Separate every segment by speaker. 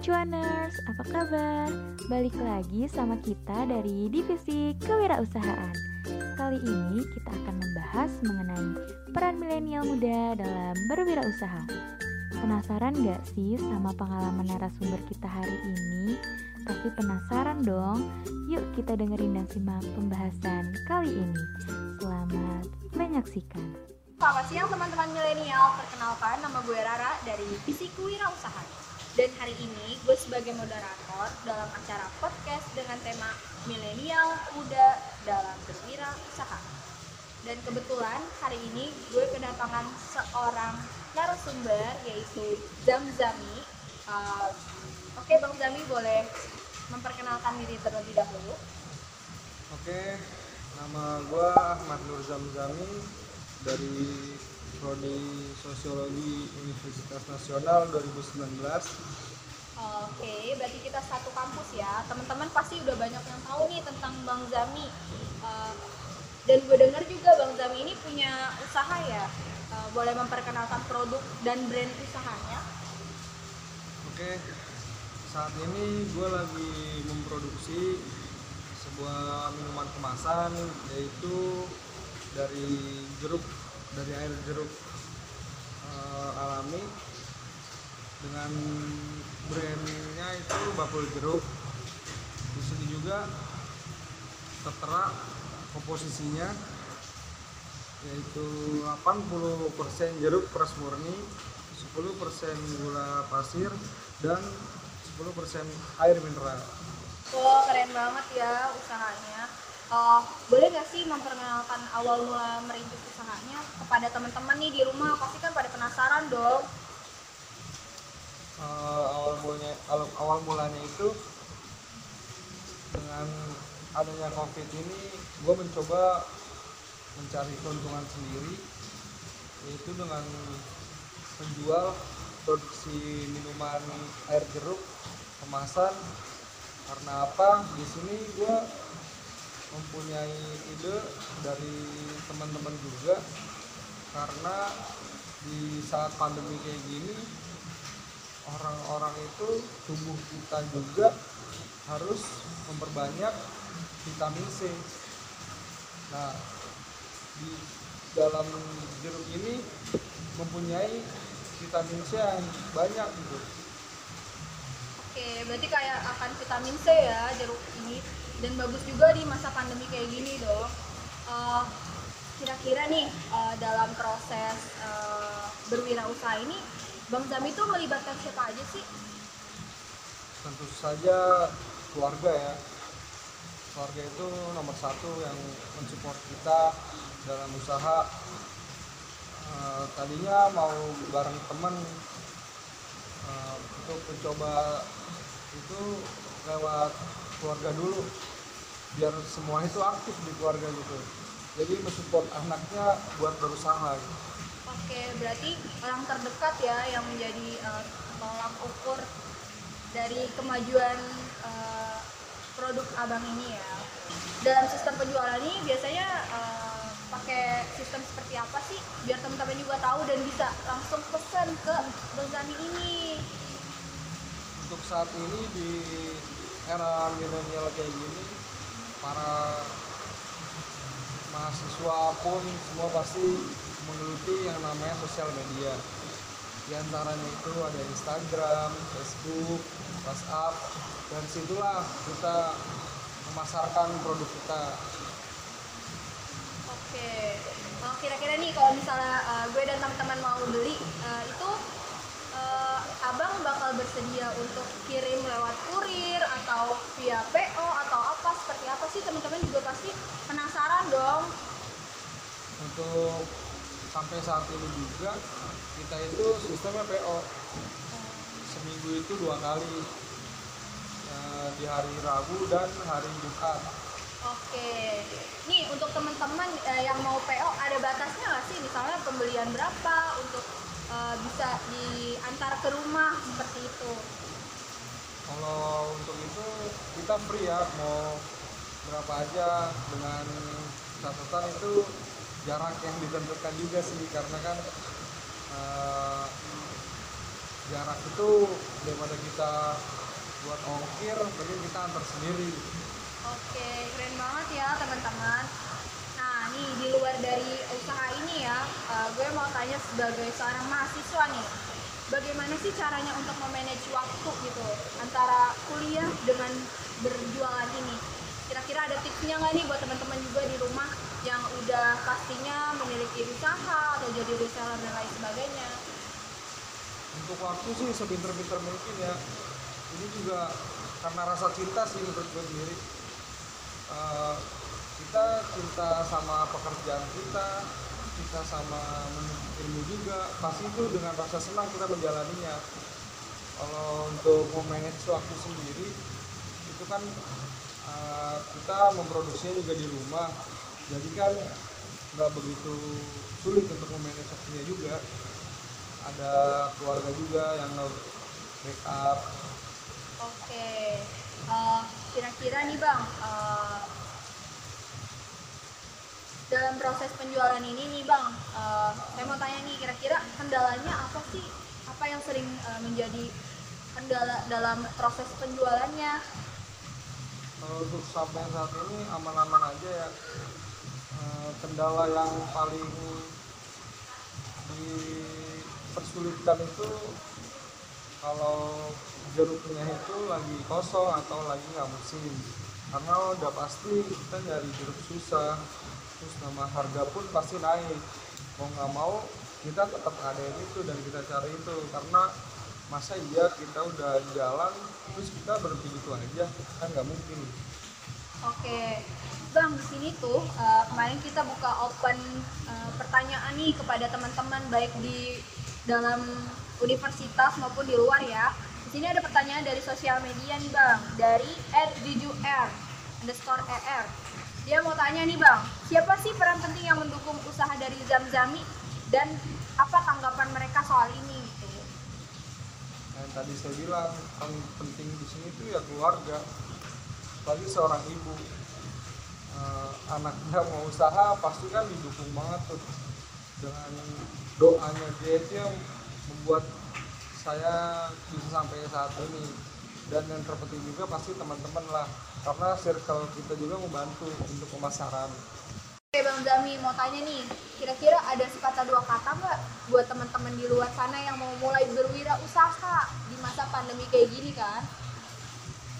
Speaker 1: Cuaners, apa kabar? Balik lagi sama kita dari Divisi Kewirausahaan. Kali ini kita akan membahas mengenai peran milenial muda dalam berwirausaha. Penasaran gak sih sama pengalaman narasumber kita hari ini? Pasti penasaran dong. Yuk kita dengerin dan simak pembahasan kali ini. Selamat menyaksikan.
Speaker 2: Selamat siang teman-teman milenial, perkenalkan nama gue Rara dari Divisi Kewirausahaan. Dan hari ini gue sebagai moderator dalam acara podcast dengan tema Milenial Muda dalam Berwirausaha. Dan kebetulan hari ini gue kedatangan seorang narasumber yaitu Zamzami. Uh, Oke Bang Zami boleh memperkenalkan diri terlebih dahulu.
Speaker 3: Oke, nama gue Ahmad Nur Zamzami dari Prodi Sosiologi Universitas Nasional 2019.
Speaker 2: Oke, berarti kita satu kampus ya. Teman-teman pasti udah banyak yang tahu nih tentang Bang Zami. Uh, dan gue dengar juga Bang Zami ini punya usaha ya. Uh, boleh memperkenalkan produk dan brand usahanya.
Speaker 3: Oke, saat ini gue lagi memproduksi sebuah minuman kemasan yaitu dari jeruk dari air jeruk uh, alami dengan brandnya itu bakul jeruk di sini juga tertera komposisinya yaitu 80% jeruk peras murni 10% gula pasir dan 10% air mineral
Speaker 2: Wah, keren banget ya usahanya. Uh, boleh nggak sih memperkenalkan awal mula merintis usahanya kepada teman-teman nih di rumah? Pasti kan pada penasaran dong.
Speaker 3: uh, awal mulanya awal, awal mulanya itu dengan adanya covid ini gue mencoba mencari keuntungan sendiri yaitu dengan menjual produksi minuman air jeruk kemasan karena apa di sini gue mempunyai ide dari teman-teman juga karena di saat pandemi kayak gini orang-orang itu tubuh kita juga harus memperbanyak vitamin C. Nah, di dalam jeruk ini mempunyai vitamin C yang banyak gitu.
Speaker 2: Oke, berarti kayak akan vitamin C ya jeruk ini dan bagus juga di masa pandemi kayak gini dong. Uh, kira-kira nih uh, dalam proses uh, berwirausaha ini Bang Zami itu melibatkan siapa aja sih?
Speaker 3: Tentu saja keluarga ya. Keluarga itu nomor satu yang mensupport kita dalam usaha. Eh, tadinya mau bareng temen eh, untuk mencoba itu lewat keluarga dulu biar semua itu aktif di keluarga gitu jadi mensupport anaknya buat berusaha gitu.
Speaker 2: Oke, berarti orang terdekat ya yang menjadi uh, tolak ukur dari kemajuan uh, produk abang ini ya. Dalam sistem penjualan ini biasanya uh, pakai sistem seperti apa sih? Biar teman-teman juga tahu dan bisa langsung pesan ke Bang Zami ini.
Speaker 3: untuk saat ini di era milenial kayak gini para mahasiswa pun semua pasti menggeluti yang namanya sosial media. Di antaranya itu ada Instagram, Facebook, WhatsApp dan situlah kita memasarkan produk kita.
Speaker 2: Oke, Oh, kira-kira nih kalau misalnya uh, gue dan teman-teman mau beli uh, itu uh, abang bakal bersedia untuk kirim lewat kurir atau via PO apa sih teman-teman juga pasti penasaran dong.
Speaker 3: untuk sampai saat ini juga kita itu sistemnya PO seminggu itu dua kali eh, di hari Rabu dan hari Jumat
Speaker 2: Oke, nih untuk teman-teman eh, yang mau PO ada batasnya nggak sih? Misalnya pembelian berapa untuk eh, bisa diantar ke rumah seperti itu?
Speaker 3: kalau untuk itu kita free ya mau berapa aja dengan catatan itu jarak yang ditentukan juga sih karena kan eh, jarak itu daripada kita buat ongkir mending kita antar sendiri
Speaker 2: Oke, keren banget ya teman-teman. Nah, nih di luar dari usaha ini ya, eh, gue mau tanya sebagai seorang mahasiswa nih, bagaimana sih caranya untuk memanage waktu gitu antara kuliah dengan berjualan ini? Kira-kira ada tipsnya nggak nih buat teman-teman juga di rumah yang udah pastinya memiliki usaha atau jadi reseller dan lain sebagainya?
Speaker 3: untuk waktu sih sepinter-pinter mungkin ya. Ini juga karena rasa cinta sih menurut gue sendiri. Eh, kita cinta sama pekerjaan kita kita sama ilmu juga. Pasti itu dengan rasa senang kita menjalaninya. Kalau untuk memanage waktu sendiri itu kan eh, kita memproduksinya juga di rumah jadi kan nggak begitu sulit untuk memanage waktunya juga ada keluarga juga yang backup
Speaker 2: Oke, eh, kira-kira nih bang, eh, dalam proses penjualan ini nih bang, eh, saya mau tanya nih kira-kira kendalanya apa sih? Apa yang sering eh, menjadi kendala dalam proses penjualannya?
Speaker 3: Untuk sampai saat ini aman-aman aja ya. Eh, kendala yang paling dipersulitkan itu kalau jeruknya itu lagi kosong atau lagi nggak musim. Karena udah pasti kita nyari jeruk susah terus nama harga pun pasti naik. Mau nggak mau kita tetap ngadain itu dan kita cari itu. Karena masa iya kita udah jalan terus kita berhenti gitu aja kan nggak mungkin
Speaker 2: Oke, bang di sini tuh eh, kemarin kita buka open eh, pertanyaan nih kepada teman-teman baik di dalam universitas maupun di luar ya. Di sini ada pertanyaan dari sosial media nih bang, dari @jujur underscore er. Dia mau tanya nih bang, siapa sih peran penting yang mendukung usaha dari Zamzami dan apa tanggapan mereka soal ini?
Speaker 3: Yang tadi saya bilang paling penting di sini itu ya keluarga. Apalagi seorang ibu. Eh, anaknya mau usaha pasti kan didukung banget tuh. Dengan doanya dia itu yang membuat saya bisa sampai saat ini. Dan yang terpenting juga pasti teman-teman lah. Karena circle kita juga membantu untuk pemasaran
Speaker 2: Zami mau tanya nih, kira-kira ada sepatah dua kata nggak buat teman-teman di luar sana yang mau mulai berwirausaha di masa pandemi kayak gini kan?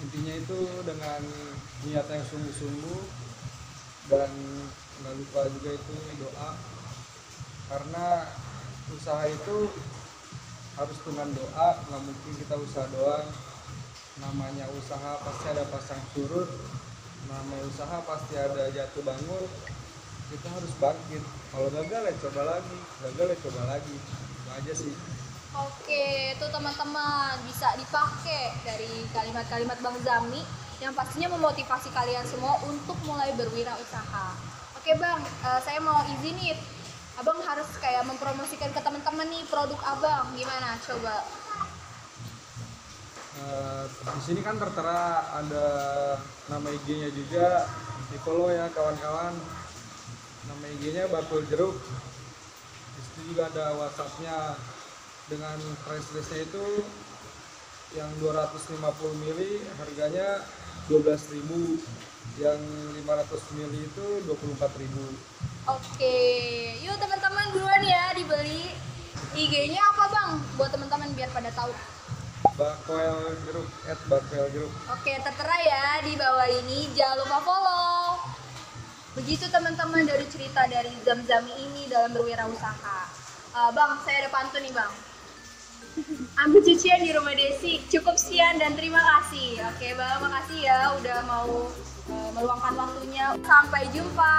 Speaker 3: intinya itu dengan niat yang sungguh-sungguh dan nggak lupa juga itu doa. Karena usaha itu harus dengan doa nggak mungkin kita usaha doang. Namanya usaha pasti ada pasang surut namanya usaha pasti ada jatuh bangun kita harus bangkit kalau gagal ya coba lagi gagal ya coba lagi itu aja sih
Speaker 2: Oke, itu teman-teman bisa dipakai dari kalimat-kalimat Bang Zami yang pastinya memotivasi kalian semua untuk mulai berwirausaha. Oke Bang, eh, saya mau izin nih, Abang harus kayak mempromosikan ke teman-teman nih produk Abang. Gimana? Coba.
Speaker 3: Eh, di sini kan tertera ada nama IG-nya juga di follow ya kawan-kawan nama IG-nya bakul jeruk di situ juga ada WhatsApp-nya dengan price list-nya itu yang 250 mili harganya 12.000 yang 500 mili itu 24.000
Speaker 2: Oke, yuk teman-teman buruan ya dibeli. IG-nya apa Bang? Buat teman-teman biar pada tahu.
Speaker 3: bakwel jeruk at bakwel jeruk
Speaker 2: Oke, tertera ya di bawah ini. Jangan lupa follow. Begitu teman-teman dari cerita dari Zam-Zami ini dalam berwirausaha. Eh, bang, saya ada pantun nih Bang. Ambil cucian di rumah Desi. Cukup sekian dan terima kasih. Oke Bang, makasih ya udah mau eh, meluangkan waktunya. Sampai jumpa.